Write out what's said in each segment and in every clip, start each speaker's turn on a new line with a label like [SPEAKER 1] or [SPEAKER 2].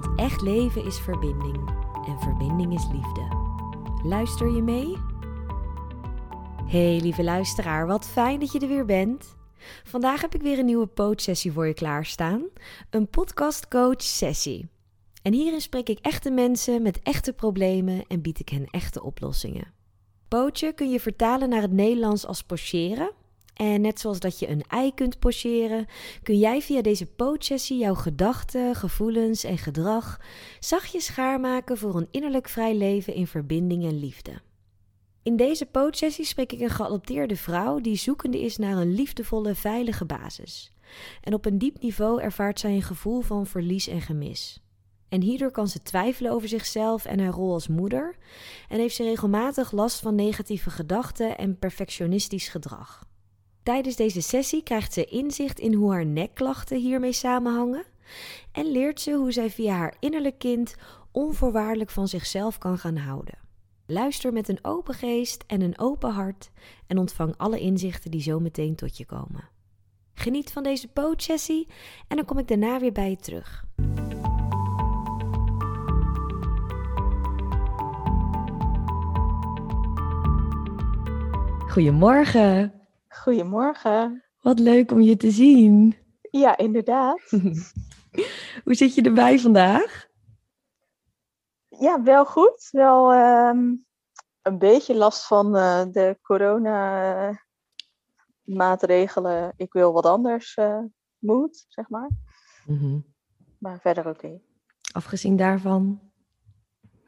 [SPEAKER 1] Want echt leven is verbinding en verbinding is liefde. Luister je mee? Hey lieve luisteraar, wat fijn dat je er weer bent. Vandaag heb ik weer een nieuwe coachsessie voor je klaarstaan. Een podcast coach sessie. En hierin spreek ik echte mensen met echte problemen en bied ik hen echte oplossingen. Pootje kun je vertalen naar het Nederlands als pocheren en net zoals dat je een ei kunt pocheren, kun jij via deze pootsessie jouw gedachten, gevoelens en gedrag zachtjes schaarmaken voor een innerlijk vrij leven in verbinding en liefde. In deze pootsessie spreek ik een geadopteerde vrouw die zoekende is naar een liefdevolle, veilige basis. En op een diep niveau ervaart zij een gevoel van verlies en gemis. En hierdoor kan ze twijfelen over zichzelf en haar rol als moeder, en heeft ze regelmatig last van negatieve gedachten en perfectionistisch gedrag. Tijdens deze sessie krijgt ze inzicht in hoe haar nekklachten hiermee samenhangen en leert ze hoe zij via haar innerlijk kind onvoorwaardelijk van zichzelf kan gaan houden. Luister met een open geest en een open hart en ontvang alle inzichten die zo meteen tot je komen. Geniet van deze sessie en dan kom ik daarna weer bij je terug. Goedemorgen.
[SPEAKER 2] Goedemorgen.
[SPEAKER 1] Wat leuk om je te zien.
[SPEAKER 2] Ja, inderdaad.
[SPEAKER 1] Hoe zit je erbij vandaag?
[SPEAKER 2] Ja, wel goed. Wel ehm, een beetje last van uh, de corona-maatregelen. Ik wil wat anders uh, moet, zeg maar. Mm Maar verder oké.
[SPEAKER 1] Afgezien daarvan?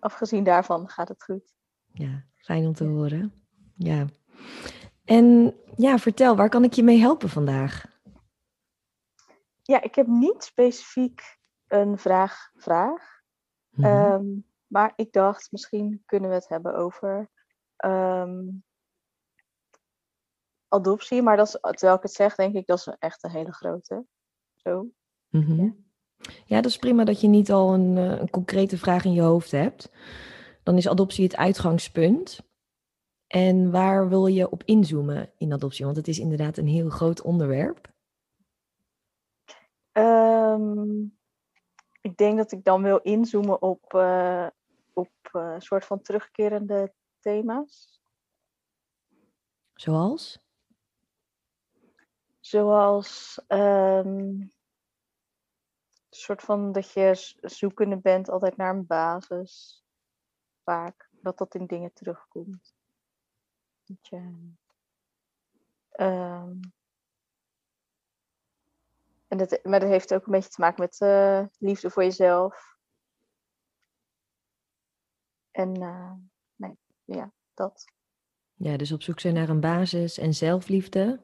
[SPEAKER 2] Afgezien daarvan gaat het goed.
[SPEAKER 1] Ja, fijn om te horen. Ja. En ja, vertel, waar kan ik je mee helpen vandaag?
[SPEAKER 2] Ja, ik heb niet specifiek een vraag, vraag. Mhm. Ehm, maar ik dacht, misschien kunnen we het hebben over ehm, adoptie. Maar dat is, terwijl ik het zeg, denk ik, dat is echt een hele grote. Zo.
[SPEAKER 1] Mhm. ja. ja. dat is prima dat je niet al een, eh, een concrete vraag in je hoofd hebt. Dan is adoptie het uitgangspunt. En waar wil je op inzoomen in adoptie? Want het is inderdaad een heel groot onderwerp.
[SPEAKER 2] Ehm, ik denk dat ik dan wil inzoomen op, uh, op uh, soort van terugkerende thema's.
[SPEAKER 1] Zoals?
[SPEAKER 2] Zoals um, soort van dat je zoekende bent altijd naar een basis. Vaak. Dat dat in dingen terugkomt. Um, en dat, maar dat heeft ook een beetje te maken met uh, liefde voor jezelf. En uh, nee, ja, dat.
[SPEAKER 1] Ja, dus op zoek zijn naar een basis en zelfliefde.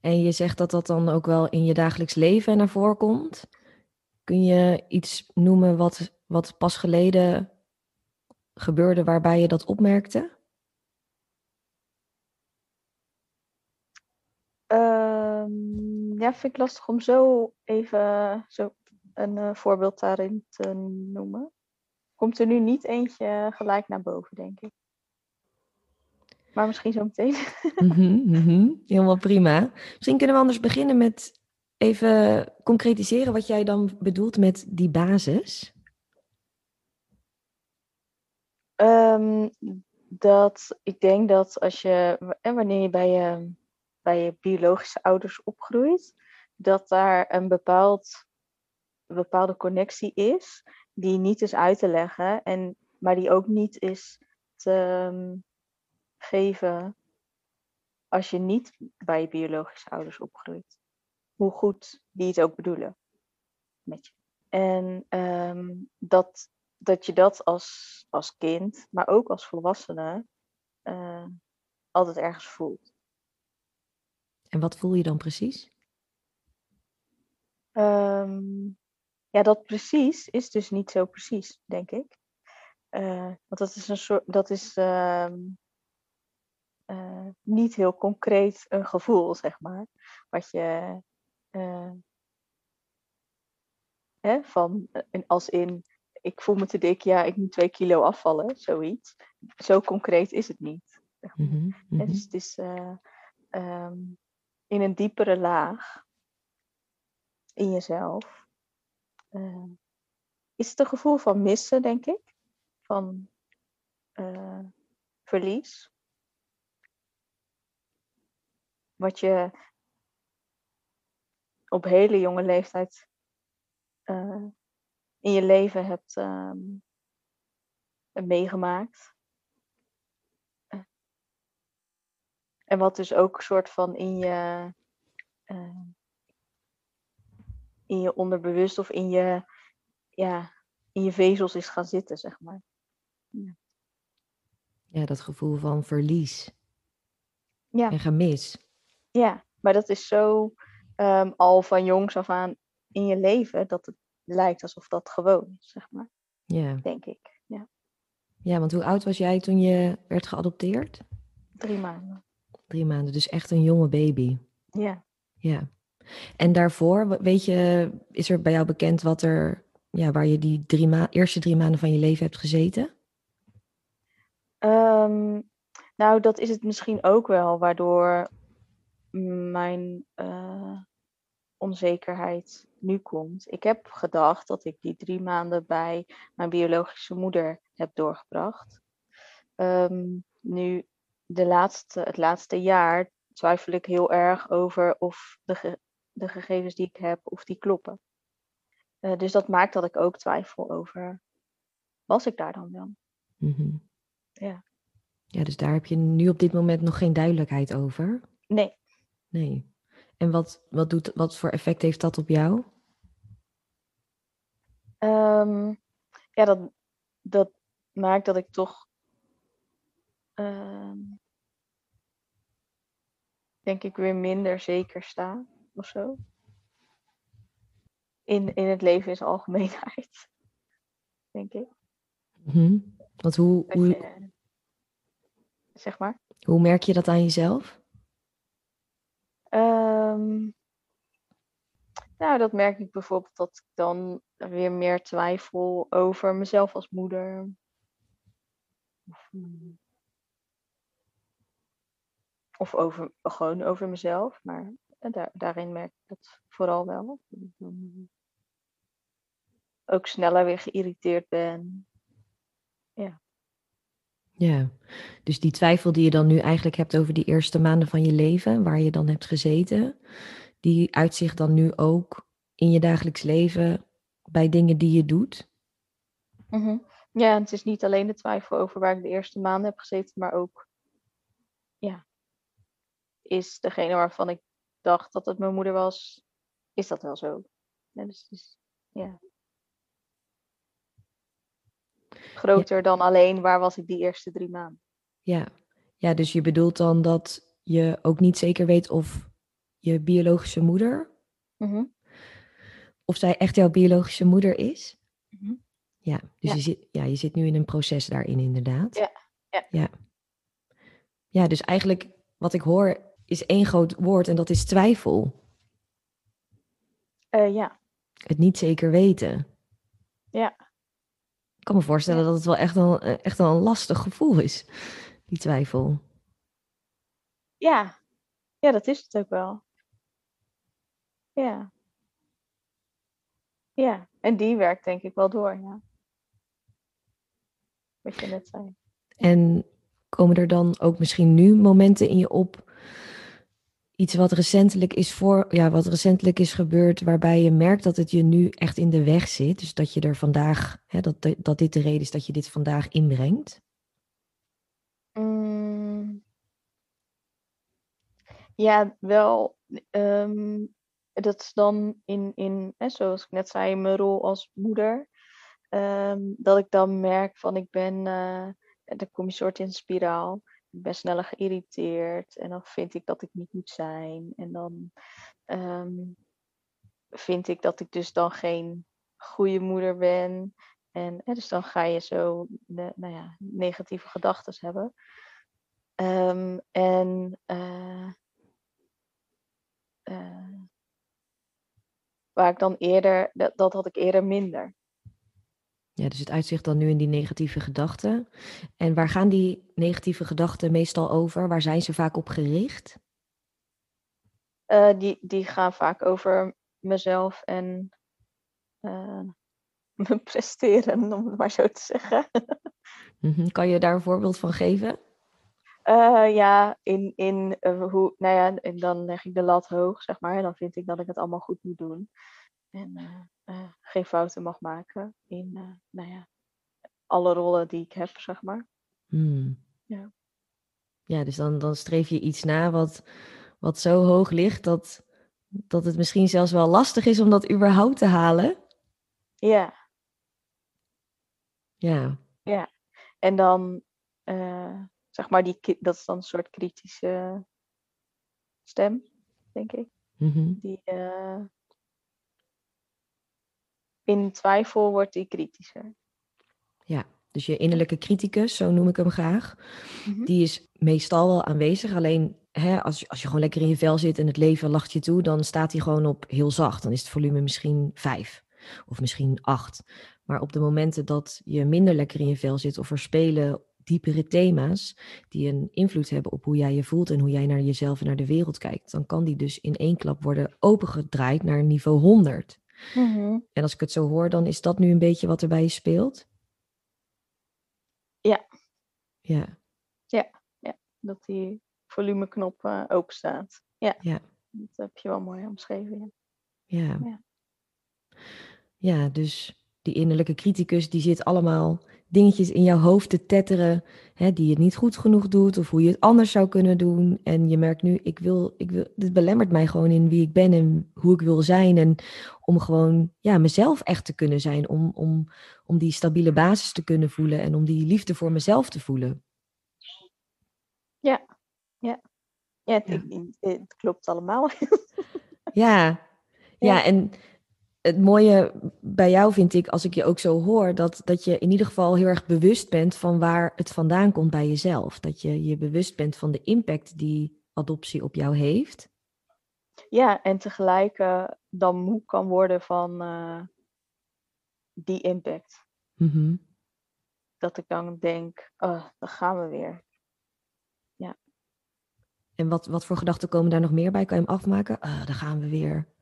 [SPEAKER 1] En je zegt dat dat dan ook wel in je dagelijks leven naar voren komt. Kun je iets noemen wat, wat pas geleden gebeurde waarbij je dat opmerkte?
[SPEAKER 2] Um, ja, vind ik lastig om zo even zo een uh, voorbeeld daarin te noemen. Komt er nu niet eentje gelijk naar boven, denk ik. Maar misschien zo meteen.
[SPEAKER 1] mm -hmm, Helemaal prima. Misschien kunnen we anders beginnen met even concretiseren wat jij dan bedoelt met die basis.
[SPEAKER 2] Um, dat ik denk dat als je, en wanneer je bij je bij je biologische ouders opgroeit, dat daar een, bepaald, een bepaalde connectie is die niet is uit te leggen, en, maar die ook niet is te ehm, geven als je niet bij je biologische ouders opgroeit. Hoe goed die het ook bedoelen met je. En ehm, dat, dat je dat als, als kind, maar ook als volwassene, uh, altijd ergens voelt.
[SPEAKER 1] En wat voel je dan precies?
[SPEAKER 2] Um, ja, dat precies is dus niet zo precies, denk ik. uh, want dat is een soort, dat is uh, uh, niet heel concreet een gevoel, zeg maar. Wat je hè, van als in ik voel me te dik, ja, ik moet twee kilo afvallen, zoiets. Zo concreet is het niet. Mm -hmm, Dus het is um, in een diepere laag in jezelf. Uh, is het een gevoel van missen, denk ik? Van uh, verlies. Wat je op hele jonge leeftijd uh, in je leven hebt um, meegemaakt. En wat dus ook een soort van in je, uh, in je onderbewust of in je, ja, in je vezels is gaan zitten, zeg maar.
[SPEAKER 1] Ja, ja dat gevoel van verlies. Ja. En gemis.
[SPEAKER 2] Ja, maar dat is zo um, al van jongs af aan in je leven dat het lijkt alsof dat gewoon is, zeg maar. Ja. Denk ik. Ja.
[SPEAKER 1] ja, want hoe oud was jij toen je werd geadopteerd?
[SPEAKER 2] Drie maanden.
[SPEAKER 1] Drie maanden, dus echt een jonge baby.
[SPEAKER 2] Ja.
[SPEAKER 1] Ja. En daarvoor, weet je, is er bij jou bekend wat er, ja, waar je die drie ma eerste drie maanden van je leven hebt gezeten?
[SPEAKER 2] Um, nou, dat is het misschien ook wel, waardoor mijn uh, onzekerheid nu komt. Ik heb gedacht dat ik die drie maanden bij mijn biologische moeder heb doorgebracht. Um, nu de laatste, het laatste jaar twijfel ik heel erg over of de, de gegevens die ik heb, of die kloppen. Uh, dus dat maakt dat ik ook twijfel over, was ik daar dan wel? Mm Ja.
[SPEAKER 1] Ja, dus daar heb je nu op dit moment nog geen duidelijkheid over?
[SPEAKER 2] Nee.
[SPEAKER 1] Nee. En wat, wat, doet, wat voor effect heeft dat op jou?
[SPEAKER 2] Um, ja, dat, dat maakt dat ik toch uh, denk ik weer minder zeker sta of zo. In, in het leven in zijn algemeenheid, denk ik.
[SPEAKER 1] Mm Want hoe, hoe...
[SPEAKER 2] zeg maar.
[SPEAKER 1] Hoe merk je dat aan jezelf?
[SPEAKER 2] Um, nou, dat merk ik bijvoorbeeld dat ik dan weer meer twijfel over mezelf als moeder. Of, hmm, of over, gewoon over mezelf, maar daar, daarin merk ik dat vooral wel. Ook sneller weer geïrriteerd ben. Ja.
[SPEAKER 1] Ja, dus die twijfel die je dan nu eigenlijk hebt over die eerste maanden van je leven, waar je dan hebt gezeten, die uitzicht dan nu ook in je dagelijks leven bij dingen die je doet?
[SPEAKER 2] Mm Ja, het is niet alleen de twijfel over waar ik de eerste maanden heb gezeten, maar ook ja, is degene waarvan ik dacht dat het mijn moeder was, is dat wel zo. Ja, dus, dus ja. Groter dan alleen waar was ik die eerste drie maanden.
[SPEAKER 1] Ja. ja, dus je bedoelt dan dat je ook niet zeker weet of je biologische moeder, mm of zij echt jouw biologische moeder is? Mm Ja, dus Je, zit, ja, je zit nu in een proces daarin inderdaad.
[SPEAKER 2] Ja.
[SPEAKER 1] Ja. ja. Ja, dus eigenlijk wat ik hoor is één groot woord en dat is twijfel.
[SPEAKER 2] Uh, ja.
[SPEAKER 1] Het niet zeker weten.
[SPEAKER 2] Ja.
[SPEAKER 1] Ik kan me voorstellen dat het wel echt een, eh, echt een lastig gevoel is, die twijfel.
[SPEAKER 2] Ja, ja, dat is het ook wel. Ja. Ja, en die werkt denk ik wel door, ja. Wat je net zei.
[SPEAKER 1] En komen er dan ook misschien nu momenten in je op iets wat recentelijk is voor, ja, wat recentelijk is gebeurd, waarbij je merkt dat het je nu echt in de weg zit. Dus dat je er vandaag, hè, dat, dat dit de reden is dat je dit vandaag inbrengt?
[SPEAKER 2] Mm. Ja, wel. Um, dat is dan in, in hè, zoals ik net zei, mijn rol als moeder. Um, dat ik dan merk van ik ben, uh, dan kom je soort in spiraal ik ben sneller geïrriteerd en dan vind ik dat ik niet moet zijn. En dan um, vind ik dat ik dus dan geen goede moeder ben. En dus dan ga je zo nou ja, negatieve gedachten hebben. Um, en uh, uh, waar ik dan eerder, dat, dat had ik eerder minder.
[SPEAKER 1] Ja, dus het uitzicht dan nu in die negatieve gedachten. En waar gaan die negatieve gedachten meestal over? Waar zijn ze vaak op gericht?
[SPEAKER 2] Uh, die, die gaan vaak over mezelf en me presteren, om het maar zo te zeggen.
[SPEAKER 1] Mhm. Kan je daar een voorbeeld van geven?
[SPEAKER 2] Uh, ja, in, in uh, hoe, nou ja, en dan leg ik de lat hoog, zeg maar. En dan vind ik dat ik het allemaal goed moet doen. En uh, geen fouten mag maken in, nou ja, alle rollen die ik heb, zeg maar.
[SPEAKER 1] Hmm. Ja. Ja, dus dan, dan streef je iets na wat, wat zo hoog ligt dat, dat het misschien zelfs wel lastig is om dat überhaupt te halen.
[SPEAKER 2] Ja.
[SPEAKER 1] Ja.
[SPEAKER 2] Ja. En dan, uh, zeg maar, die, dat is dan een soort kritische stem, denk ik.
[SPEAKER 1] Mm-hmm.
[SPEAKER 2] Die in twijfel wordt die kritischer.
[SPEAKER 1] Ja, dus je innerlijke criticus, zo noem ik hem graag,
[SPEAKER 2] mm-hmm.
[SPEAKER 1] die is meestal wel aanwezig. Alleen hè, als, je, als je gewoon lekker in je vel zit en het leven lacht je toe, dan staat hij gewoon op heel zacht. Dan is het volume misschien vijf of misschien acht. Maar op de momenten dat je minder lekker in je vel zit of er spelen diepere thema's die een invloed hebben op hoe jij je voelt en hoe jij naar jezelf en naar de wereld kijkt, dan kan die dus in één klap worden opengedraaid naar niveau 100.
[SPEAKER 2] Mm-hmm.
[SPEAKER 1] En als ik het zo hoor, dan is dat nu een beetje wat er bij je speelt?
[SPEAKER 2] Ja.
[SPEAKER 1] Ja.
[SPEAKER 2] Ja, ja. dat die volumeknop uh, open staat. Ja.
[SPEAKER 1] ja.
[SPEAKER 2] Dat heb je wel mooi omschreven.
[SPEAKER 1] Ja.
[SPEAKER 2] ja.
[SPEAKER 1] Ja, dus die innerlijke criticus, die zit allemaal dingetjes in jouw hoofd te tetteren, hè, die je niet goed genoeg doet of hoe je het anders zou kunnen doen. En je merkt nu, ik wil, ik wil, dit belemmert mij gewoon in wie ik ben en hoe ik wil zijn. En om gewoon ja, mezelf echt te kunnen zijn, om, om, om die stabiele basis te kunnen voelen en om die liefde voor mezelf te voelen.
[SPEAKER 2] Ja, ja. Ja, het, ja. Het, het klopt allemaal.
[SPEAKER 1] ja. ja, ja, en het mooie bij jou vind ik, als ik je ook zo hoor, dat, dat je in ieder geval heel erg bewust bent van waar het vandaan komt bij jezelf. Dat je je bewust bent van de impact die adoptie op jou heeft.
[SPEAKER 2] Ja, en tegelijk uh, dan moe kan worden van uh, die impact.
[SPEAKER 1] Mm-hmm.
[SPEAKER 2] Dat ik dan denk, oh, dan gaan we weer. Ja.
[SPEAKER 1] En wat, wat voor gedachten komen daar nog meer bij? Kan je hem afmaken? Uh, dan gaan we weer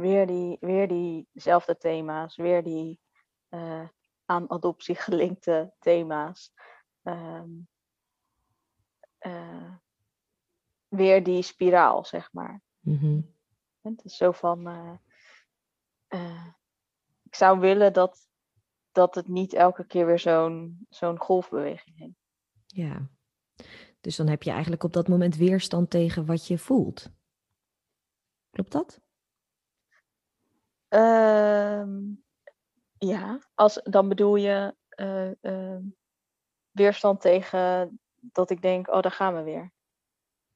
[SPEAKER 2] weer, die, weer diezelfde thema's, weer die uh, aan adoptie gelinkte thema's. Um, uh, weer die spiraal, zeg maar.
[SPEAKER 1] Mm-hmm.
[SPEAKER 2] Het is zo van. Uh, ik zou willen dat, dat het niet elke keer weer zo'n zo'n golfbeweging heeft.
[SPEAKER 1] Ja. Dus dan heb je eigenlijk op dat moment weerstand tegen wat je voelt. Klopt dat?
[SPEAKER 2] Uh, ja, als, dan bedoel je uh, uh, weerstand tegen dat ik denk, oh, daar gaan we weer. En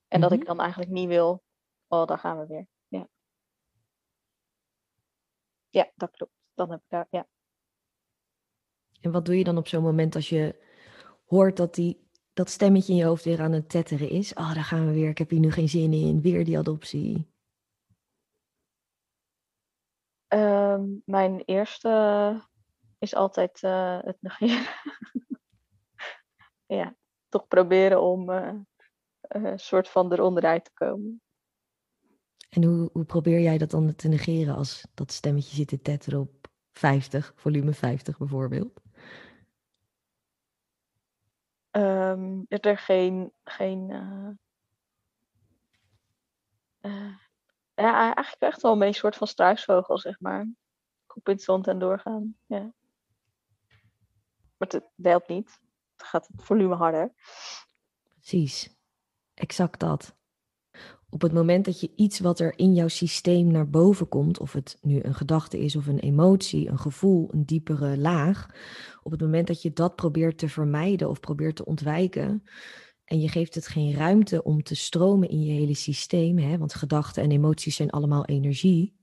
[SPEAKER 2] mm-hmm. dat ik dan eigenlijk niet wil, oh, daar gaan we weer. Ja, ja dat klopt. Dan heb ik daar, ja.
[SPEAKER 1] En wat doe je dan op zo'n moment als je hoort dat die, dat stemmetje in je hoofd weer aan het tetteren is? Oh, daar gaan we weer, ik heb hier nu geen zin in, weer die adoptie.
[SPEAKER 2] Uh, mijn eerste is altijd uh, het negeren. ja, toch proberen om uh, een soort van eronderuit te komen.
[SPEAKER 1] En hoe, hoe probeer jij dat dan te negeren als dat stemmetje zit te tetteren op 50, volume 50 bijvoorbeeld?
[SPEAKER 2] Um, is er geen, geen ja, eigenlijk echt wel een soort van struisvogel, zeg maar. Kop in het en doorgaan. Ja. Maar het helpt niet. Het gaat het volume harder.
[SPEAKER 1] Precies. Exact dat. Op het moment dat je iets wat er in jouw systeem naar boven komt, of het nu een gedachte is of een emotie, een gevoel, een diepere laag, op het moment dat je dat probeert te vermijden of probeert te ontwijken, en je geeft het geen ruimte om te stromen in je hele systeem, hè, want gedachten en emoties zijn allemaal energie.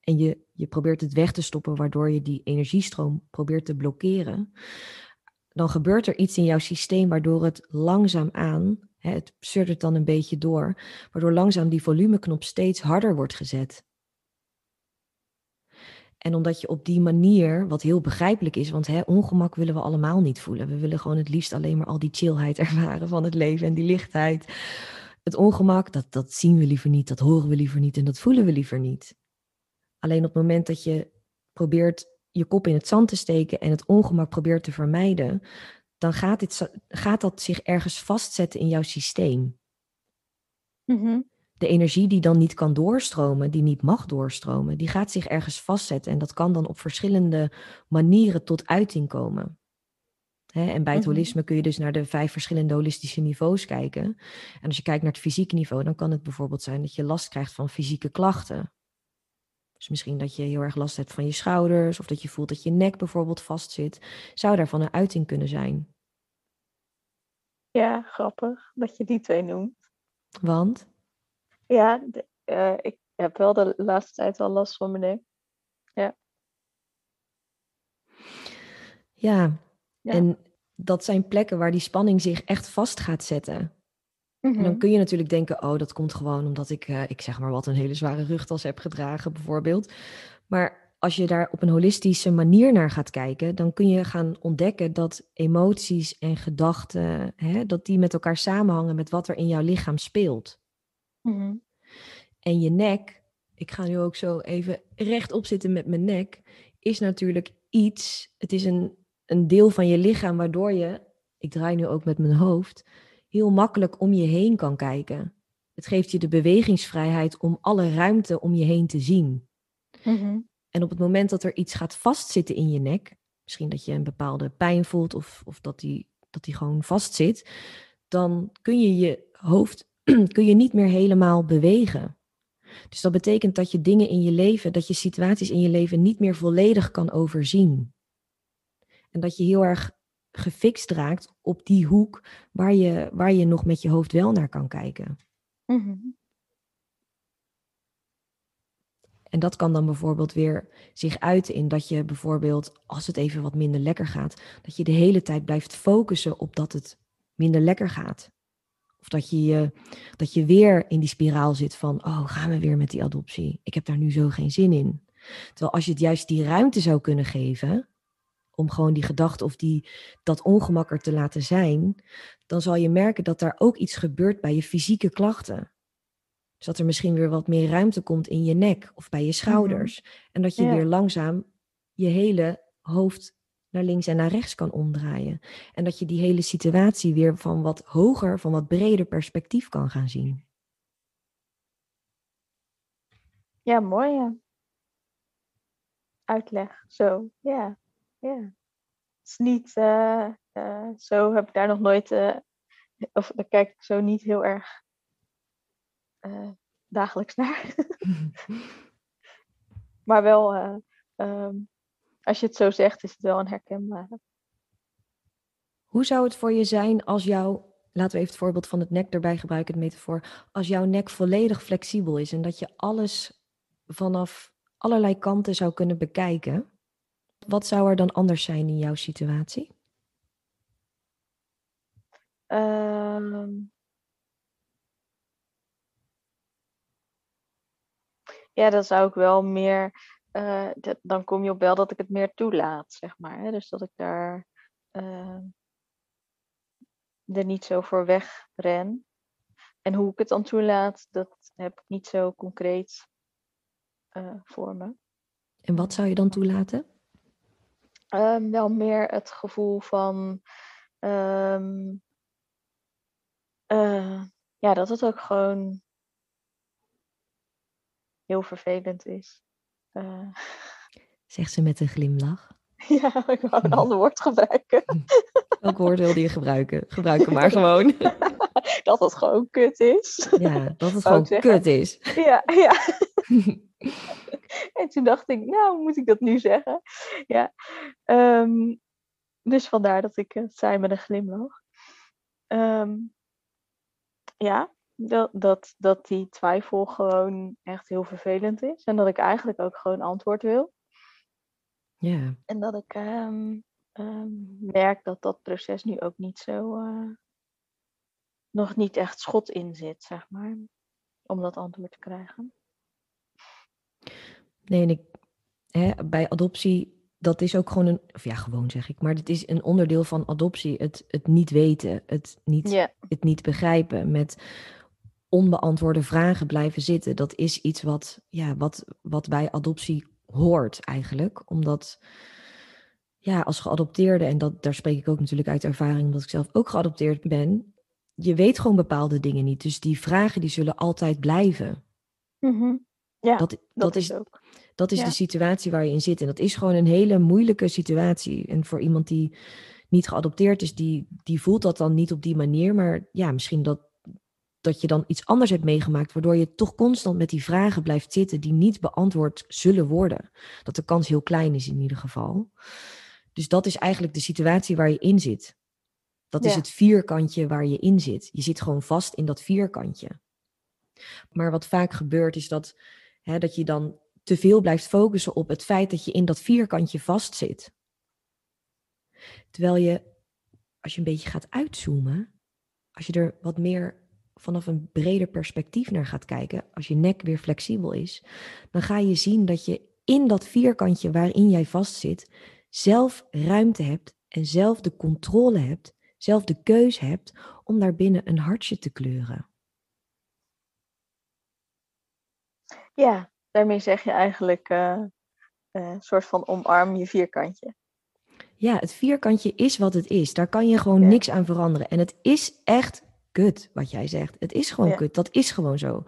[SPEAKER 1] en je, je probeert het weg te stoppen, waardoor je die energiestroom probeert te blokkeren, dan gebeurt er iets in jouw systeem waardoor het langzaam aan, hè, het suddert dan een beetje door, waardoor langzaam die volumeknop steeds harder wordt gezet. En omdat je op die manier, wat heel begrijpelijk is, want hè, ongemak willen we allemaal niet voelen. We willen gewoon het liefst alleen maar al die chillheid ervaren van het leven en die lichtheid. Het ongemak, dat, dat zien we liever niet, dat horen we liever niet en dat voelen we liever niet. Alleen op het moment dat je probeert je kop in het zand te steken en het ongemak probeert te vermijden, dan gaat, dit, gaat dat zich ergens vastzetten in jouw systeem.
[SPEAKER 2] Mm
[SPEAKER 1] de energie die dan niet kan doorstromen, die niet mag doorstromen, die gaat zich ergens vastzetten. En dat kan dan op verschillende manieren tot uiting komen. en bij het mhm. holisme kun je dus naar de vijf verschillende holistische niveaus kijken. En als je kijkt naar het fysieke niveau, dan kan het bijvoorbeeld zijn dat je last krijgt van fysieke klachten. Dus misschien dat je heel erg last hebt van je schouders, of dat je voelt dat je nek bijvoorbeeld vastzit. Zou daarvan een uiting kunnen zijn?
[SPEAKER 2] Ja, grappig dat je die twee noemt.
[SPEAKER 1] Want?
[SPEAKER 2] Ja, uh, ik heb wel de laatste tijd wel last van mijn nek. Ja.
[SPEAKER 1] Ja, en dat zijn plekken waar die spanning zich echt vast gaat zetten. En dan mhm. kun je natuurlijk denken, oh, dat komt gewoon omdat ik, uh, ik zeg maar wat, een hele zware rugtas heb gedragen bijvoorbeeld. Maar als je daar op een holistische manier naar gaat kijken, dan kun je gaan ontdekken dat emoties en gedachten, hè, dat die met elkaar samenhangen met wat er in jouw lichaam speelt.
[SPEAKER 2] Mhm.
[SPEAKER 1] En je nek, ik ga nu ook zo even rechtop zitten met mijn nek, is natuurlijk iets, het is een, een deel van je lichaam waardoor je, ik draai nu ook met mijn hoofd, heel makkelijk om je heen kan kijken. Het geeft je de bewegingsvrijheid om alle ruimte om je heen te zien.
[SPEAKER 2] Mhm.
[SPEAKER 1] En op het moment dat er iets gaat vastzitten in je nek, misschien dat je een bepaalde pijn voelt of, of dat, die, dat die gewoon vastzit, dan kun je je hoofd kun je niet meer helemaal bewegen. Dus dat betekent dat je dingen in je leven, dat je situaties in je leven niet meer volledig kan overzien. En dat je heel erg gefixt raakt op die hoek waar je, waar je nog met je hoofd wel naar kan kijken.
[SPEAKER 2] Mhm.
[SPEAKER 1] En dat kan dan bijvoorbeeld weer zich uiten in dat je bijvoorbeeld, als het even wat minder lekker gaat, dat je de hele tijd blijft focussen op dat het minder lekker gaat. Of dat je, dat je weer in die spiraal zit van, oh, gaan we weer met die adoptie? Ik heb daar nu zo geen zin in. Terwijl als je het juist die ruimte zou kunnen geven, om gewoon die gedachte of die, dat ongemak er te laten zijn, dan zal je merken dat daar ook iets gebeurt bij je fysieke klachten. Dus dat er misschien weer wat meer ruimte komt in je nek of bij je mhm. schouders. En dat je weer langzaam je hele hoofd naar links en naar rechts kan omdraaien. En dat je die hele situatie weer van wat hoger, van wat breder perspectief kan gaan zien.
[SPEAKER 2] Ja, mooi ja. Uitleg, zo, ja. ja. Het is niet, uh, uh, zo heb ik daar nog nooit, uh, of daar kijk ik zo niet heel erg dagelijks naar. maar wel um, als je het zo zegt, is het wel een herkenbare.
[SPEAKER 1] Hoe zou het voor je zijn als jouw, laten we even het voorbeeld van het nek erbij gebruiken, het metafoor, als jouw nek volledig flexibel is en dat je alles vanaf allerlei kanten zou kunnen bekijken? Wat zou er dan anders zijn in jouw situatie?
[SPEAKER 2] Ehm. ja, dan zou ik wel meer uh, dan kom je op wel dat ik het meer toelaat, zeg maar. Hè? Dus dat ik daar uh, er niet zo voor weg ren. En hoe ik het dan toelaat, dat heb ik niet zo concreet uh, voor me.
[SPEAKER 1] En wat zou je dan toelaten?
[SPEAKER 2] Um, wel meer het gevoel van um, ja, dat het ook gewoon heel vervelend is. Uh...
[SPEAKER 1] Zegt ze met een glimlach.
[SPEAKER 2] Ja, ik wou een ander woord gebruiken.
[SPEAKER 1] Welk woord wilde je gebruiken? Gebruik hem maar gewoon.
[SPEAKER 2] dat het gewoon kut is.
[SPEAKER 1] Ja, dat het gewoon kut is.
[SPEAKER 2] Ja, ja. en toen dacht ik, nou, moet ik dat nu zeggen? Ja. Um, dus vandaar dat ik het zei met een glimlach. Um, ja, dat, dat, dat die twijfel gewoon echt heel vervelend is. En dat ik eigenlijk ook gewoon antwoord wil.
[SPEAKER 1] Ja.
[SPEAKER 2] En dat ik ehm, ehm, merk dat dat proces nu ook niet zo. eh, nog niet echt schot in zit, zeg maar. Om dat antwoord te krijgen.
[SPEAKER 1] Nee, en ik, hè, bij adoptie, dat is ook gewoon een, of ja, gewoon zeg ik, maar het is een onderdeel van adoptie. Het, het niet weten, het niet, het niet begrijpen, met onbeantwoorde vragen blijven zitten. Dat is iets wat, ja, wat, wat bij adoptie hoort eigenlijk. Omdat, ja, als geadopteerde, en dat, daar spreek ik ook natuurlijk uit ervaring, omdat ik zelf ook geadopteerd ben, je weet gewoon bepaalde dingen niet. Dus die vragen die zullen altijd blijven.
[SPEAKER 2] Mhm. ja
[SPEAKER 1] Dat,
[SPEAKER 2] dat,
[SPEAKER 1] dat,
[SPEAKER 2] is
[SPEAKER 1] is,
[SPEAKER 2] ook.
[SPEAKER 1] dat is
[SPEAKER 2] Ja.
[SPEAKER 1] de situatie waar je in zit. En dat is gewoon een hele moeilijke situatie. En voor iemand die niet geadopteerd is, die, die voelt dat dan niet op die manier. Maar ja, misschien dat, dat je dan iets anders hebt meegemaakt, waardoor je toch constant met die vragen blijft zitten die niet beantwoord zullen worden. Dat de kans heel klein is in ieder geval. Dus dat is eigenlijk de situatie waar je in zit. Dat is het vierkantje waar je in zit. Je zit gewoon vast in dat vierkantje. Maar wat vaak gebeurt is dat, hè, dat je dan te veel blijft focussen op het feit dat je in dat vierkantje vastzit. Terwijl je, als je een beetje gaat uitzoomen, als je er wat meer vanaf een breder perspectief naar gaat kijken, als je nek weer flexibel is, dan ga je zien dat je in dat vierkantje waarin jij vastzit, zelf ruimte hebt en zelf de controle hebt, zelf de keus hebt om daarbinnen een hartje te kleuren.
[SPEAKER 2] Ja, daarmee zeg je eigenlijk eh, eh, een soort van omarm je vierkantje.
[SPEAKER 1] Ja, het vierkantje is wat het is. Daar kan je gewoon
[SPEAKER 2] Ja.
[SPEAKER 1] niks aan veranderen. En het is echt kut, wat jij zegt. Het is gewoon
[SPEAKER 2] Ja.
[SPEAKER 1] kut. Dat is gewoon zo.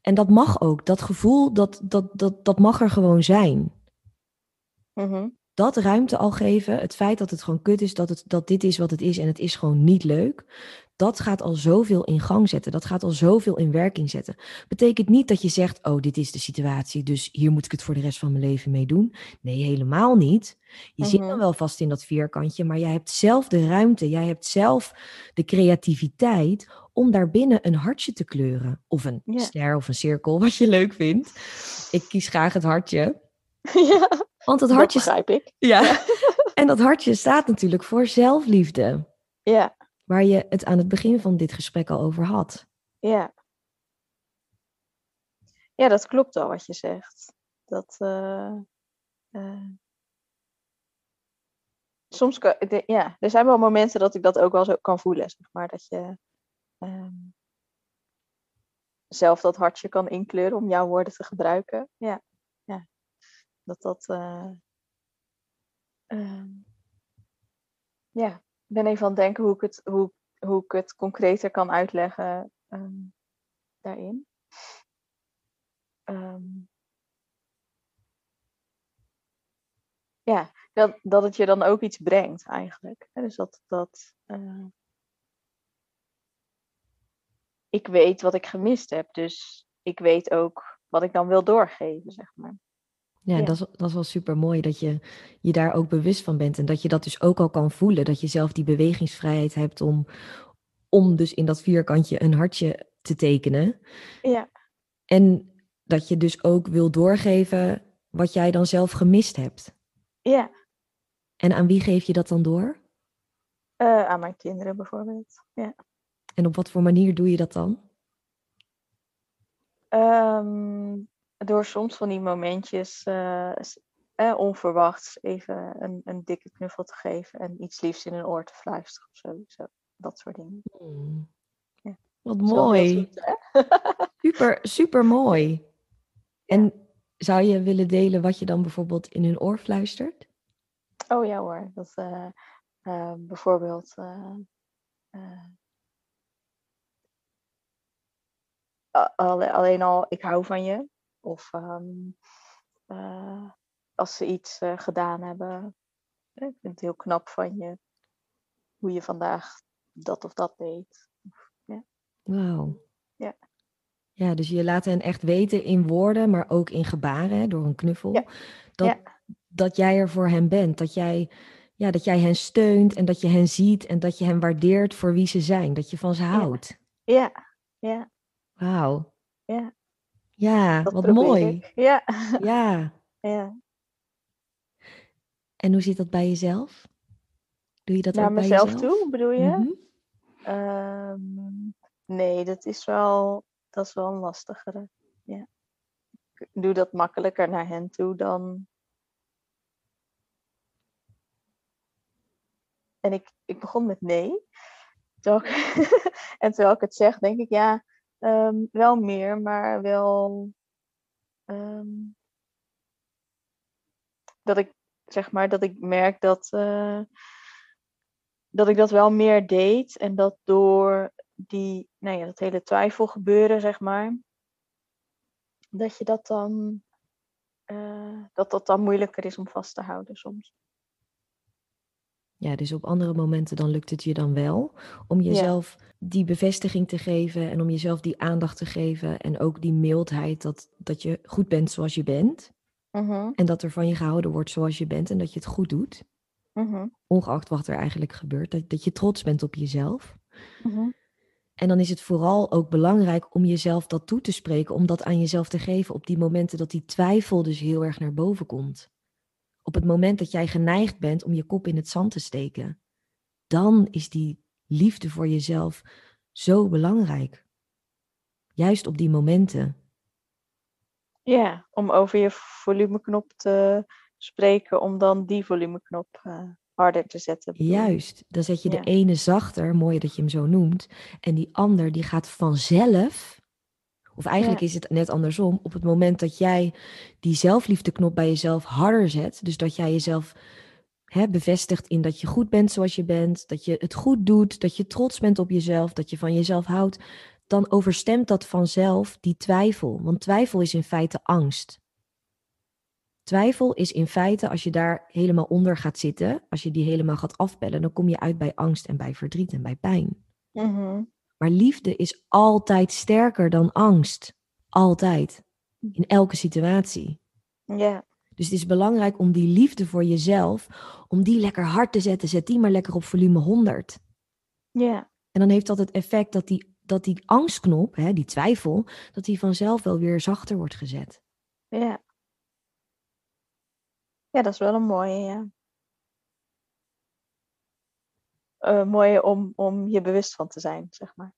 [SPEAKER 1] En dat mag ook. Dat gevoel, dat, dat, dat, dat mag er gewoon zijn.
[SPEAKER 2] Mhm.
[SPEAKER 1] Dat ruimte al geven, het feit dat het gewoon kut is, dat, het, dat dit is wat het is en het is gewoon niet leuk. Dat gaat al zoveel in gang zetten. Dat gaat al zoveel in werking zetten. Betekent niet dat je zegt, oh, dit is de situatie, dus hier moet ik het voor de rest van mijn leven mee doen. Nee, helemaal niet. Je zit dan
[SPEAKER 2] Mhm.
[SPEAKER 1] wel vast in dat vierkantje, maar jij hebt zelf de ruimte, jij hebt zelf de creativiteit om daarbinnen een hartje te kleuren. Of een
[SPEAKER 2] Ja.
[SPEAKER 1] ster of een cirkel, wat je leuk vindt. Ik kies graag het hartje.
[SPEAKER 2] ja,
[SPEAKER 1] Want het
[SPEAKER 2] dat
[SPEAKER 1] hartje,
[SPEAKER 2] begrijp ik.
[SPEAKER 1] ja. en dat hartje staat natuurlijk voor zelfliefde.
[SPEAKER 2] Ja,
[SPEAKER 1] Waar je het aan het begin van dit gesprek al over had.
[SPEAKER 2] ja. Ja, dat klopt al wat je zegt. Dat, eh, soms, ja, er zijn wel momenten dat ik dat ook wel zo kan voelen, zeg maar. Dat je ehm, zelf dat hartje kan inkleuren om jouw woorden te gebruiken. Ja, ja. Dat dat... eh, ehm, ja, ben even aan het denken hoe ik het, hoe, hoe ik het concreter kan uitleggen ehm, daarin. Ehm, ja, dat, dat het je dan ook iets brengt eigenlijk. Dus dat, dat eh, ik weet wat ik gemist heb, dus ik weet ook wat ik dan wil doorgeven, zeg maar.
[SPEAKER 1] Ja,
[SPEAKER 2] Ja.
[SPEAKER 1] Dat, is, dat is wel super mooi dat je je daar ook bewust van bent. En dat je dat dus ook al kan voelen. Dat je zelf die bewegingsvrijheid hebt om, om dus in dat vierkantje een hartje te tekenen.
[SPEAKER 2] Ja,
[SPEAKER 1] En dat je dus ook wil doorgeven wat jij dan zelf gemist hebt.
[SPEAKER 2] ja.
[SPEAKER 1] En aan wie geef je dat dan door?
[SPEAKER 2] Eh, aan mijn kinderen bijvoorbeeld. Ja.
[SPEAKER 1] En op wat voor manier doe je dat dan?
[SPEAKER 2] Ehm, door soms van die momentjes eh, onverwachts even een, een dikke knuffel te geven en iets liefs in hun oor te fluisteren of zo. zo dat soort dingen.
[SPEAKER 1] Hmm.
[SPEAKER 2] Ja.
[SPEAKER 1] Wat mooi. Super, super mooi. En zou je willen delen wat je dan bijvoorbeeld in hun oor fluistert?
[SPEAKER 2] Oh ja hoor, dat eh, bijvoorbeeld alleen al ik hou van je. Of ehm, eh, als ze iets eh, gedaan hebben. eh, Ik vind het heel knap van je hoe je vandaag dat of dat deed.
[SPEAKER 1] Wauw.
[SPEAKER 2] Ja.
[SPEAKER 1] Ja, dus je laat hen echt weten in woorden, maar ook in gebaren, hè, door een knuffel,
[SPEAKER 2] Ja.
[SPEAKER 1] dat,
[SPEAKER 2] Ja.
[SPEAKER 1] dat jij er voor hen bent. Dat jij, ja, dat jij hen steunt en dat je hen ziet en dat je hen waardeert voor wie ze zijn. Dat je van ze houdt.
[SPEAKER 2] Ja, ja,
[SPEAKER 1] Wauw.
[SPEAKER 2] Ja.
[SPEAKER 1] Ja,
[SPEAKER 2] Dat
[SPEAKER 1] wat mooi.
[SPEAKER 2] ik. Ja.
[SPEAKER 1] Ja.
[SPEAKER 2] ja.
[SPEAKER 1] En hoe zit dat bij jezelf? Doe je dat
[SPEAKER 2] Naar
[SPEAKER 1] ook bij
[SPEAKER 2] mezelf
[SPEAKER 1] jezelf?
[SPEAKER 2] toe, bedoel je?
[SPEAKER 1] Mhm.
[SPEAKER 2] Ehm, nee, dat is wel, dat is wel een lastigere. Ja. Ik doe dat makkelijker naar hen toe dan. En ik, ik begon met nee. Terwijl ik- en terwijl ik het zeg, denk ik ja, ehm, wel meer, maar wel. ehm, dat ik zeg maar dat ik merk dat. eh, dat ik dat wel meer deed en dat door die, nou ja, dat hele twijfel gebeuren, zeg maar, dat je dat dan, eh, dat dat dan moeilijker is om vast te houden soms.
[SPEAKER 1] Ja, dus op andere momenten dan lukt het je dan wel om jezelf die bevestiging te geven en om jezelf die aandacht te geven en ook die mildheid dat, dat je goed bent zoals je bent
[SPEAKER 2] Mhm,
[SPEAKER 1] en dat er van je gehouden wordt zoals je bent en dat je het goed doet,
[SPEAKER 2] mhm,
[SPEAKER 1] ongeacht wat er eigenlijk gebeurt, dat, dat je trots bent op jezelf.
[SPEAKER 2] mhm.
[SPEAKER 1] En dan is het vooral ook belangrijk om jezelf dat toe te spreken, om dat aan jezelf te geven op die momenten dat die twijfel dus heel erg naar boven komt. Op het moment dat jij geneigd bent om je kop in het zand te steken, dan is die liefde voor jezelf zo belangrijk. Juist op die momenten.
[SPEAKER 2] Ja, om over je volumeknop te spreken, om dan die volumeknop eh, harder te zetten.
[SPEAKER 1] Juist, dan zet je de ene zachter, mooi dat je hem zo noemt, en die ander die gaat vanzelf, of eigenlijk
[SPEAKER 2] Ja.
[SPEAKER 1] is het net andersom, op het moment dat jij die zelfliefdeknop bij jezelf harder zet, dus dat jij jezelf hè, bevestigt in dat je goed bent zoals je bent, dat je het goed doet, dat je trots bent op jezelf, dat je van jezelf houdt, dan overstemt dat vanzelf die twijfel. Want twijfel is in feite angst. Twijfel is in feite, als je daar helemaal onder gaat zitten, als je die helemaal gaat afbellen, dan kom je uit bij angst en bij verdriet en bij pijn.
[SPEAKER 2] Mhm,
[SPEAKER 1] Maar liefde is altijd sterker dan angst. Altijd. In elke situatie.
[SPEAKER 2] Ja,
[SPEAKER 1] Dus het is belangrijk om die liefde voor jezelf, om die lekker hard te zetten. Zet die maar lekker op volume 100.
[SPEAKER 2] ja,
[SPEAKER 1] En dan heeft dat het effect dat die, dat die angstknop, hè, die twijfel, dat die vanzelf wel weer zachter wordt gezet.
[SPEAKER 2] ja. Ja, dat is wel een mooie, ja. Eh, mooie om, om je bewust van te zijn, zeg maar.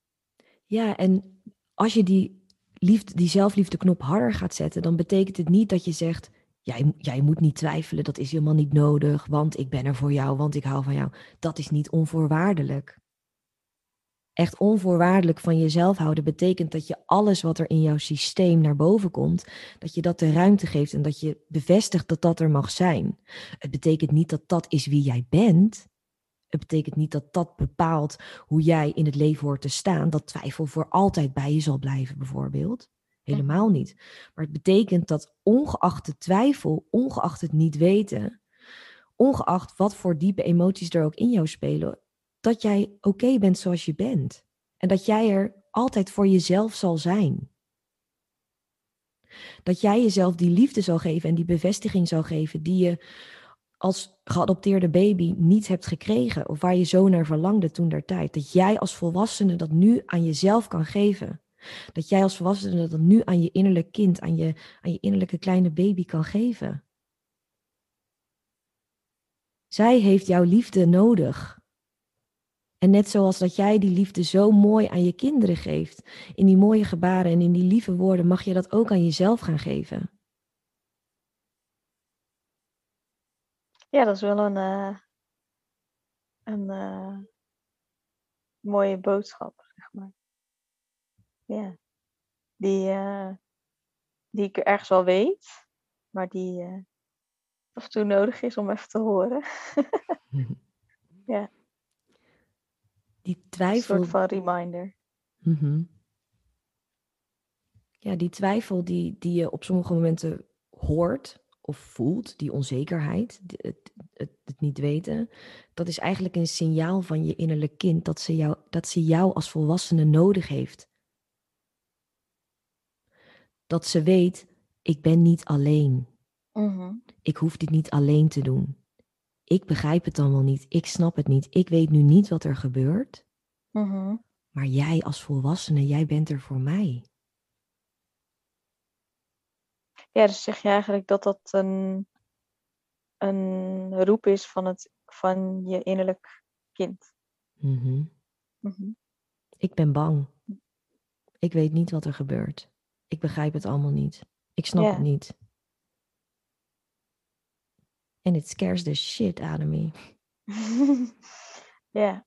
[SPEAKER 1] Ja, en als je die, liefde, die zelfliefdeknop harder gaat zetten, dan betekent het niet dat je zegt, jij, jij moet niet twijfelen, dat is helemaal niet nodig, want ik ben er voor jou, want ik hou van jou. Dat is niet onvoorwaardelijk. Echt onvoorwaardelijk van jezelf houden betekent dat je alles wat er in jouw systeem naar boven komt, dat je dat de ruimte geeft en dat je bevestigt dat dat er mag zijn. Het betekent niet dat dat is wie jij bent. Het betekent niet dat dat bepaalt hoe jij in het leven hoort te staan. Dat twijfel voor altijd bij je zal blijven, bijvoorbeeld. Helemaal niet. Maar het betekent dat ongeacht de twijfel, ongeacht het niet weten, ongeacht wat voor diepe emoties er ook in jou spelen, dat jij oké bent zoals je bent. En dat jij er altijd voor jezelf zal zijn. Dat jij jezelf die liefde zal geven en die bevestiging zal geven die je als geadopteerde baby niet hebt gekregen of waar je zo naar verlangde toen der tijd. Dat jij als volwassene dat nu aan jezelf kan geven. Dat jij als volwassene dat nu aan je innerlijk kind, aan je, aan je innerlijke kleine baby kan geven. Zij heeft jouw liefde nodig. En net zoals dat jij die liefde zo mooi aan je kinderen geeft, in die mooie gebaren en in die lieve woorden, mag je dat ook aan jezelf gaan geven.
[SPEAKER 2] Ja, dat is wel een, eh, een eh, mooie boodschap, zeg maar. Ja. Die, eh, die ik ergens wel weet, maar die af en toe nodig is om even te horen. Ja.
[SPEAKER 1] Die
[SPEAKER 2] Een
[SPEAKER 1] twijfel.
[SPEAKER 2] soort van reminder.
[SPEAKER 1] Mhm. Ja, die twijfel die, die je op sommige momenten hoort of voelt, die onzekerheid, het, het, het niet weten, dat is eigenlijk een signaal van je innerlijk kind dat ze jou, dat ze jou als volwassene nodig heeft. Dat ze weet, ik ben niet alleen.
[SPEAKER 2] Mhm.
[SPEAKER 1] Ik hoef dit niet alleen te doen. Ik begrijp het dan wel niet. Ik snap het niet. Ik weet nu niet wat er gebeurt.
[SPEAKER 2] Mhm.
[SPEAKER 1] Maar jij als volwassene, jij bent er voor mij.
[SPEAKER 2] Ja, dus zeg je eigenlijk dat dat een, een roep is van, het, van je innerlijk kind.
[SPEAKER 1] Mhm.
[SPEAKER 2] Mhm.
[SPEAKER 1] Ik ben bang. Ik weet niet wat er gebeurt. Ik begrijp het allemaal niet. Ik snap het niet. En it scares the shit out of me.
[SPEAKER 2] ja,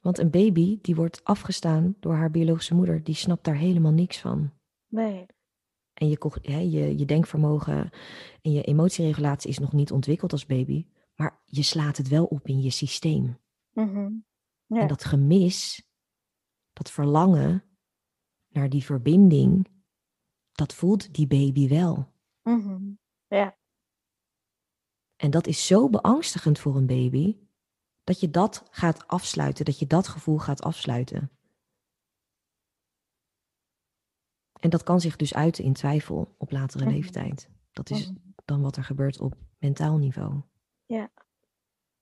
[SPEAKER 1] Want een baby die wordt afgestaan door haar biologische moeder, die snapt daar helemaal niks van.
[SPEAKER 2] nee.
[SPEAKER 1] En je, je, je denkvermogen en je emotieregulatie is nog niet ontwikkeld als baby, maar je slaat het wel op in je systeem.
[SPEAKER 2] Mhm. Ja.
[SPEAKER 1] En dat gemis, dat verlangen naar die verbinding, dat voelt die baby wel.
[SPEAKER 2] Mhm. Ja,
[SPEAKER 1] En dat is zo beangstigend voor een baby, dat je dat gaat afsluiten, dat je dat gevoel gaat afsluiten. En dat kan zich dus uiten in twijfel op latere
[SPEAKER 2] Mhm.
[SPEAKER 1] leeftijd. Dat is
[SPEAKER 2] Mhm.
[SPEAKER 1] dan wat er gebeurt op mentaal niveau.
[SPEAKER 2] Ja.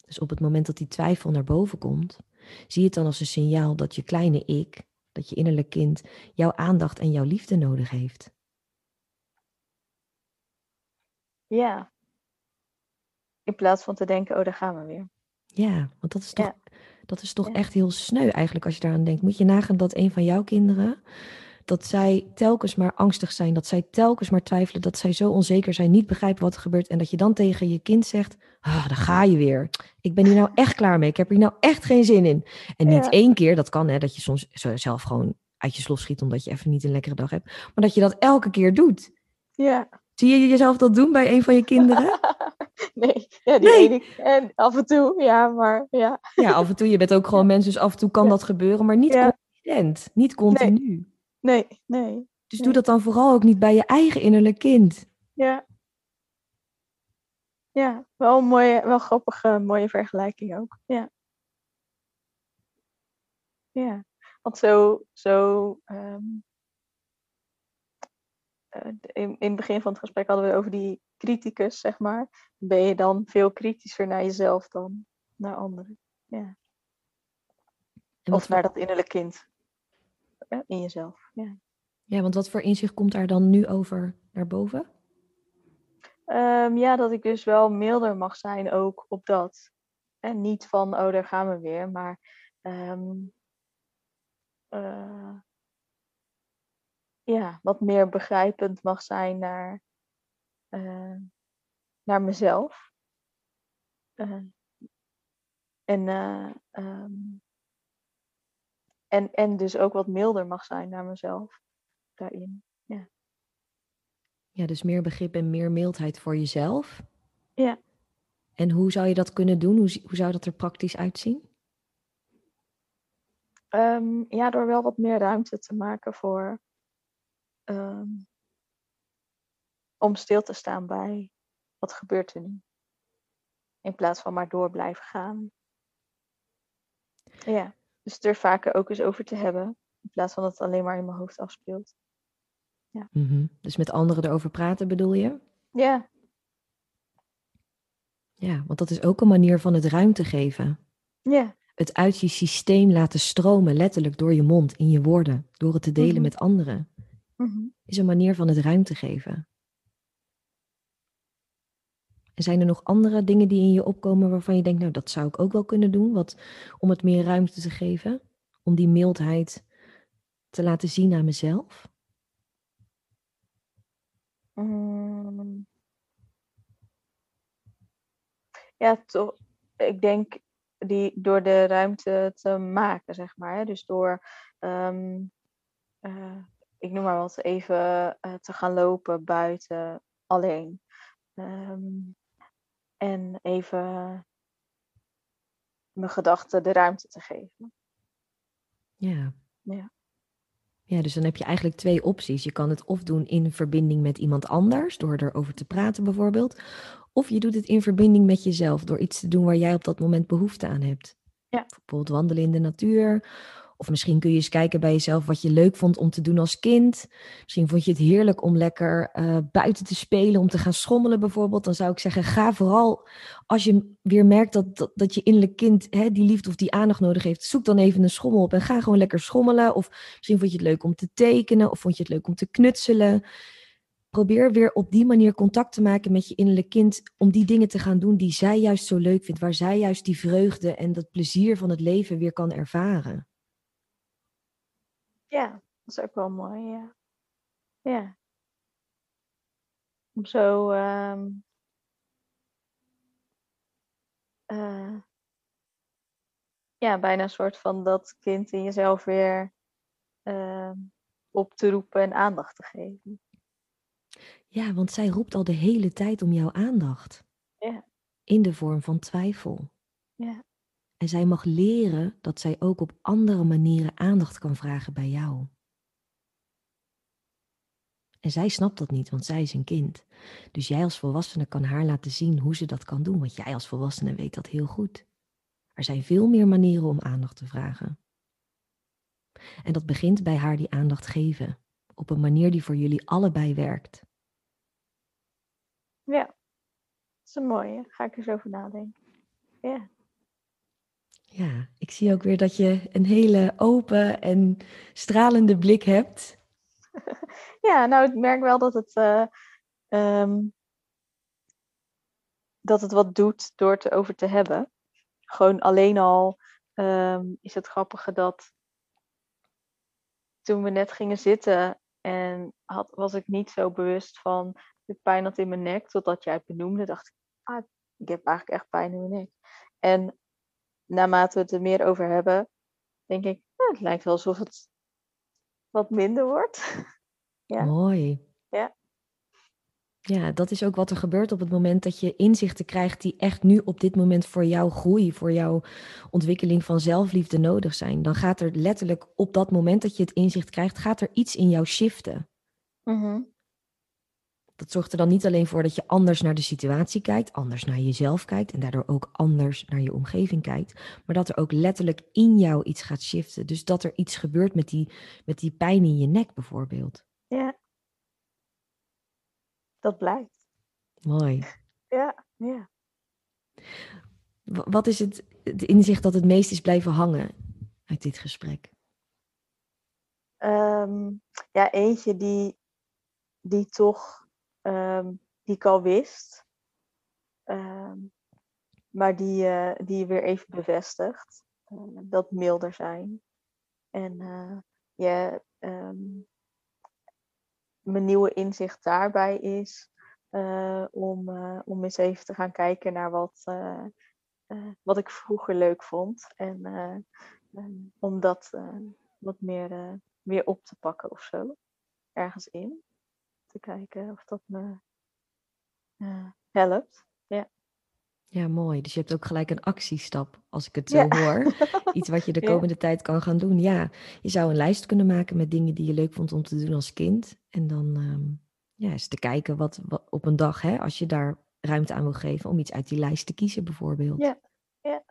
[SPEAKER 1] Dus op het moment dat die twijfel naar boven komt, zie je het dan als een signaal dat je kleine ik, dat je innerlijk kind, jouw aandacht en jouw liefde nodig heeft.
[SPEAKER 2] ja. In plaats van te denken, oh, daar gaan we weer.
[SPEAKER 1] Ja, want dat is toch,
[SPEAKER 2] Ja.
[SPEAKER 1] dat is toch
[SPEAKER 2] Ja.
[SPEAKER 1] echt heel sneu eigenlijk als je daaraan denkt. Moet je nagaan dat een van jouw kinderen, dat zij telkens maar angstig zijn, dat zij telkens maar twijfelen, dat zij zo onzeker zijn, niet begrijpen wat er gebeurt en dat je dan tegen je kind zegt, ah, daar ga je weer. Ik ben hier nou echt klaar mee, ik heb hier nou echt geen zin in. En niet
[SPEAKER 2] Ja.
[SPEAKER 1] één keer, dat kan hè, dat je soms zelf gewoon uit je slof schiet omdat je even niet een lekkere dag hebt, maar dat je dat elke keer doet.
[SPEAKER 2] Ja.
[SPEAKER 1] Zie je jezelf dat doen bij een van je kinderen?
[SPEAKER 2] nee, ja, die
[SPEAKER 1] Nee.
[SPEAKER 2] ene. En af en toe, ja, maar ja.
[SPEAKER 1] Ja, af en toe, je bent ook gewoon mens, dus af en toe kan
[SPEAKER 2] Ja.
[SPEAKER 1] dat gebeuren, maar niet
[SPEAKER 2] Ja.
[SPEAKER 1] consistent, niet continu.
[SPEAKER 2] Nee, nee.
[SPEAKER 1] Dus
[SPEAKER 2] Nee.
[SPEAKER 1] doe dat dan vooral ook niet bij je eigen innerlijk kind.
[SPEAKER 2] Ja. Ja, wel een mooie, wel grappige, mooie vergelijking ook. Ja. Ja, want zo, zo ehm, eh, in, in het begin van het gesprek hadden we het over die criticus, zeg maar. Ben je dan veel kritischer naar jezelf dan naar anderen?
[SPEAKER 1] En wat
[SPEAKER 2] Of naar dat innerlijk kind eh, in jezelf. Ja.
[SPEAKER 1] ja, want wat voor inzicht komt daar dan nu over naar boven?
[SPEAKER 2] Ehm, ja, dat ik dus wel milder mag zijn ook op dat. En niet van, oh, daar gaan we weer, maar ehm, eh, ja, wat meer begrijpend mag zijn naar, eh, naar mezelf. Eh, en, eh, ehm, en, en dus ook wat milder mag zijn naar mezelf daarin.
[SPEAKER 1] Ja, dus meer begrip en meer mildheid voor jezelf.
[SPEAKER 2] Ja.
[SPEAKER 1] En hoe zou je dat kunnen doen? Hoe, hoe zou dat er praktisch uitzien?
[SPEAKER 2] Ehm, ja, door wel wat meer ruimte te maken voor. ehm, om stil te staan bij wat gebeurt er nu. In plaats van maar door blijven gaan. Ja, dus er vaker ook eens over te hebben. In plaats van dat het alleen maar in mijn hoofd afspeelt.
[SPEAKER 1] Mhm. Dus met anderen erover praten bedoel je?
[SPEAKER 2] Ja,
[SPEAKER 1] Ja, want dat is ook een manier van het ruimte geven.
[SPEAKER 2] ja,
[SPEAKER 1] Het uit je systeem laten stromen, letterlijk door je mond, in je woorden, door het te delen
[SPEAKER 2] Mhm.
[SPEAKER 1] met anderen,
[SPEAKER 2] mhm.
[SPEAKER 1] is een manier van het ruimte geven. En zijn er nog andere dingen die in je opkomen waarvan je denkt, nou dat zou ik ook wel kunnen doen, wat, om het meer ruimte te geven, om die mildheid te laten zien aan mezelf?
[SPEAKER 2] Mm. Ja, toch. Ik denk die, door de ruimte te maken, zeg maar. Hè? Dus door, ehm, eh, ik noem maar wat, even eh, te gaan lopen buiten alleen. Ehm, en even mijn gedachten de ruimte te geven.
[SPEAKER 1] Ja.
[SPEAKER 2] Ja.
[SPEAKER 1] Ja, dus dan heb je eigenlijk twee opties. Je kan het of doen in verbinding met iemand anders, door erover te praten bijvoorbeeld. Of je doet het in verbinding met jezelf, door iets te doen waar jij op dat moment behoefte aan hebt.
[SPEAKER 2] Ja.
[SPEAKER 1] Bijvoorbeeld wandelen in de natuur. Of misschien kun je eens kijken bij jezelf wat je leuk vond om te doen als kind. Misschien vond je het heerlijk om lekker eh, buiten te spelen, om te gaan schommelen bijvoorbeeld. Dan zou ik zeggen, ga vooral als je weer merkt dat, dat, je innerlijk kind hè, die liefde of die aandacht nodig heeft. Zoek dan even een schommel op en ga gewoon lekker schommelen. Of misschien vond je het leuk om te tekenen of vond je het leuk om te knutselen. probeer weer op die manier contact te maken met je innerlijk kind. Om die dingen te gaan doen die zij juist zo leuk vindt. Waar zij juist die vreugde en dat plezier van het leven weer kan ervaren.
[SPEAKER 2] Ja, dat is ook wel mooi, ja. Ja. Om zo ehm, eh, ja, bijna een soort van dat kind in jezelf weer ehm, op te roepen en aandacht te geven.
[SPEAKER 1] Ja, want zij roept al de hele tijd om jouw aandacht.
[SPEAKER 2] Ja.
[SPEAKER 1] In de vorm van twijfel.
[SPEAKER 2] Ja.
[SPEAKER 1] En zij mag leren dat zij ook op andere manieren aandacht kan vragen bij jou. En zij snapt dat niet, want zij is een kind. Dus jij als volwassene kan haar laten zien hoe ze dat kan doen, want jij als volwassene weet dat heel goed. Er zijn veel meer manieren om aandacht te vragen. En dat begint bij haar die aandacht geven, op een manier die voor jullie allebei werkt.
[SPEAKER 2] Ja, dat is een mooie. Ga ik eens over nadenken. Ja.
[SPEAKER 1] Ja, ik zie ook weer dat je een hele open en stralende blik hebt.
[SPEAKER 2] ja, nou, ik merk wel dat het, uh, um, dat het wat doet door het erover te hebben. Gewoon alleen al um, is het grappige dat toen we net gingen zitten en had, was ik niet zo bewust van de pijn had in mijn nek, totdat jij het benoemde, dacht ik, ah, ik heb eigenlijk echt pijn in mijn nek. En naarmate we het er meer over hebben, denk ik, nou, het lijkt wel alsof het wat minder wordt.
[SPEAKER 1] ja. Mooi.
[SPEAKER 2] Ja.
[SPEAKER 1] Ja, dat is ook wat er gebeurt op het moment dat je inzichten krijgt die echt nu op dit moment voor jouw groei, voor jouw ontwikkeling van zelfliefde nodig zijn. Dan gaat er letterlijk op dat moment dat je het inzicht krijgt, gaat er iets in jou shiften.
[SPEAKER 2] Mm
[SPEAKER 1] dat zorgt er dan niet alleen voor dat je anders naar de situatie kijkt, anders naar jezelf kijkt en daardoor ook anders naar je omgeving kijkt, maar dat er ook letterlijk in jou iets gaat shiften. Dus dat er iets gebeurt met die, met die pijn in je nek bijvoorbeeld.
[SPEAKER 2] Ja. Dat blijft.
[SPEAKER 1] Mooi.
[SPEAKER 2] Ja, ja.
[SPEAKER 1] Wat is het, het inzicht dat het meest is blijven hangen uit dit gesprek?
[SPEAKER 2] Um, ja, eentje die, die toch Ehm, die ik al wist. Ehm, maar die, uh, die weer even bevestigt. Uh, dat milder zijn. En uh, mijn nieuwe inzicht daarbij is om, om eens even te gaan kijken naar wat, wat ik vroeger leuk vond. En om dat wat meer, meer op te pakken of zo. Ergens in te kijken of dat me uh, helpt. Ja.
[SPEAKER 1] Ja, mooi. Dus je hebt ook gelijk een actiestap, als ik het zo hoor. Iets wat je de komende tijd kan gaan doen. Ja, je zou een lijst kunnen maken met dingen die je leuk vond om te doen als kind. En dan um, ja, eens te kijken wat, wat, op een dag, hè, als je daar ruimte aan wil geven, om iets uit die lijst te kiezen bijvoorbeeld.
[SPEAKER 2] Ja, ja.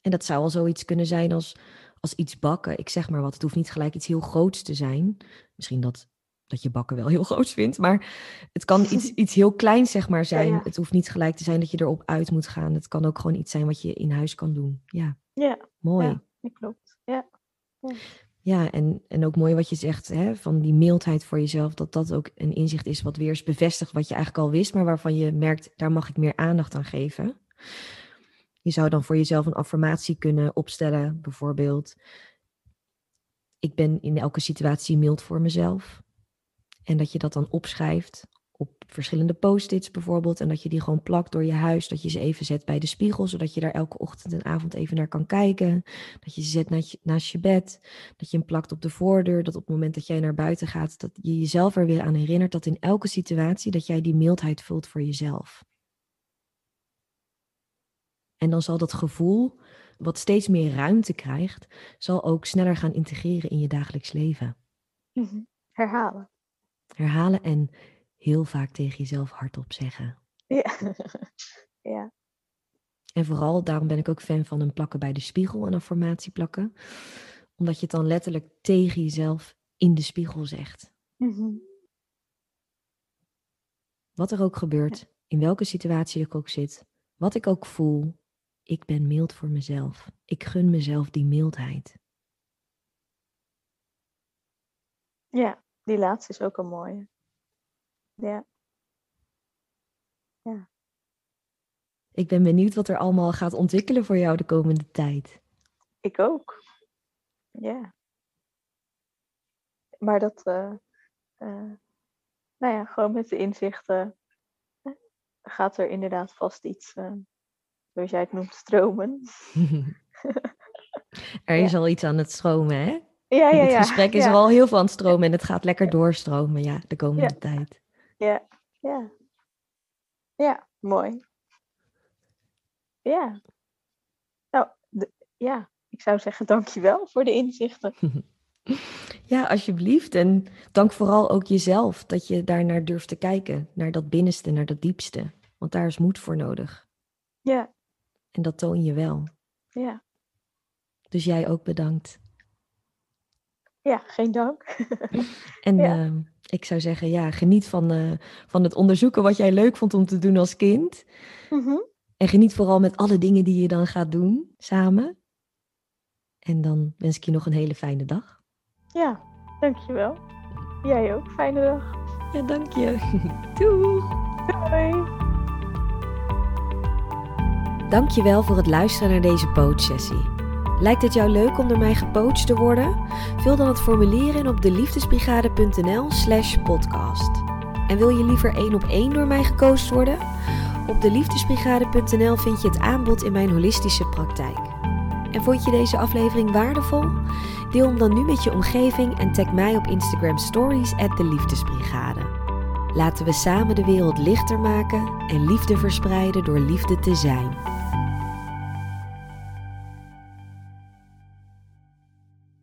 [SPEAKER 1] En dat zou al zoiets kunnen zijn als, als iets bakken. Ik zeg maar wat, het hoeft niet gelijk iets heel groots te zijn. Misschien dat dat je bakken wel heel groot vindt. Maar het kan iets, iets heel kleins zeg maar zijn. Het hoeft niet gelijk te zijn dat je erop uit moet gaan. Het kan ook gewoon iets zijn wat je in huis kan doen. Ja,
[SPEAKER 2] ja.
[SPEAKER 1] mooi.
[SPEAKER 2] Ja, dat klopt. Ja.
[SPEAKER 1] ja. Ja, en, en ook mooi wat je zegt, hè, van die mildheid voor jezelf, dat dat ook een inzicht is wat weer eens bevestigt wat je eigenlijk al wist, maar waarvan je merkt, daar mag ik meer aandacht aan geven. Je zou dan voor jezelf een affirmatie kunnen opstellen, bijvoorbeeld, ik ben in elke situatie mild voor mezelf. En dat je dat dan opschrijft op verschillende post-its bijvoorbeeld. En dat je die gewoon plakt door je huis. Dat je ze even zet bij de spiegel, zodat je daar elke ochtend en avond even naar kan kijken. Dat je ze zet naast je bed. Dat je hem plakt op de voordeur. Dat op het moment dat jij naar buiten gaat, dat je jezelf er weer aan herinnert dat in elke situatie dat jij die mildheid voelt voor jezelf. En dan zal dat gevoel, wat steeds meer ruimte krijgt, zal ook sneller gaan integreren in je dagelijks leven.
[SPEAKER 2] Mhm. Herhalen
[SPEAKER 1] herhalen en heel vaak tegen jezelf hardop zeggen.
[SPEAKER 2] Ja. ja.
[SPEAKER 1] En vooral, daarom ben ik ook fan van een plakken bij de spiegel, een affirmatie plakken. Omdat je het dan letterlijk tegen jezelf in de spiegel zegt.
[SPEAKER 2] Mm
[SPEAKER 1] Wat er ook gebeurt, in welke situatie ik ook zit, wat ik ook voel, ik ben mild voor mezelf. Ik gun mezelf die mildheid.
[SPEAKER 2] Ja, die laatste is ook een mooie. Ja.
[SPEAKER 1] Ik ben benieuwd wat er allemaal gaat ontwikkelen voor jou de komende tijd.
[SPEAKER 2] Ik ook. Ja. Maar dat, eh, eh, nou ja, gewoon met de inzichten eh, gaat er inderdaad vast iets, zoals jij het noemt, stromen.
[SPEAKER 1] er is al iets aan het stromen, hè?
[SPEAKER 2] Ja,
[SPEAKER 1] In
[SPEAKER 2] ja,
[SPEAKER 1] het
[SPEAKER 2] ja.
[SPEAKER 1] gesprek is
[SPEAKER 2] ja.
[SPEAKER 1] er al heel veel aan het stromen en het gaat lekker doorstromen, ja, de komende tijd.
[SPEAKER 2] Ja, ja. Ja, mooi. Ja. Nou, ja, ik zou zeggen dankjewel voor de inzichten.
[SPEAKER 1] Ja, alsjeblieft. En dank vooral ook jezelf dat je daar naar durft te kijken, naar dat binnenste, naar dat diepste. Want daar is moed voor nodig.
[SPEAKER 2] Ja,
[SPEAKER 1] En dat toon je wel.
[SPEAKER 2] ja.
[SPEAKER 1] Dus jij ook bedankt.
[SPEAKER 2] Ja, geen dank.
[SPEAKER 1] En
[SPEAKER 2] Ja.
[SPEAKER 1] eh, ik zou zeggen, ja, geniet van, eh, van het onderzoeken wat jij leuk vond om te doen als kind.
[SPEAKER 2] Mhm.
[SPEAKER 1] En geniet vooral met alle dingen die je dan gaat doen samen. En dan wens ik je nog een hele fijne dag.
[SPEAKER 2] Ja, dankjewel. Jij ook. Fijne dag.
[SPEAKER 1] Ja, dank je. Doeg!
[SPEAKER 2] Doei.
[SPEAKER 1] Dankjewel voor het luisteren naar deze coachsessie. Lijkt het jou leuk om door mij gecoacht te worden? Vul dan het formulier in op deliefdesbrigade.nl slash podcast. En wil je liever één op één door mij gecoacht worden? Op deliefdesbrigade.nl vind je het aanbod in mijn holistische praktijk. En vond je deze aflevering waardevol? Deel hem dan nu met je omgeving en tag mij op Instagram stories at de Liefdesbrigade. Laten we samen de wereld lichter maken en liefde verspreiden door liefde te zijn.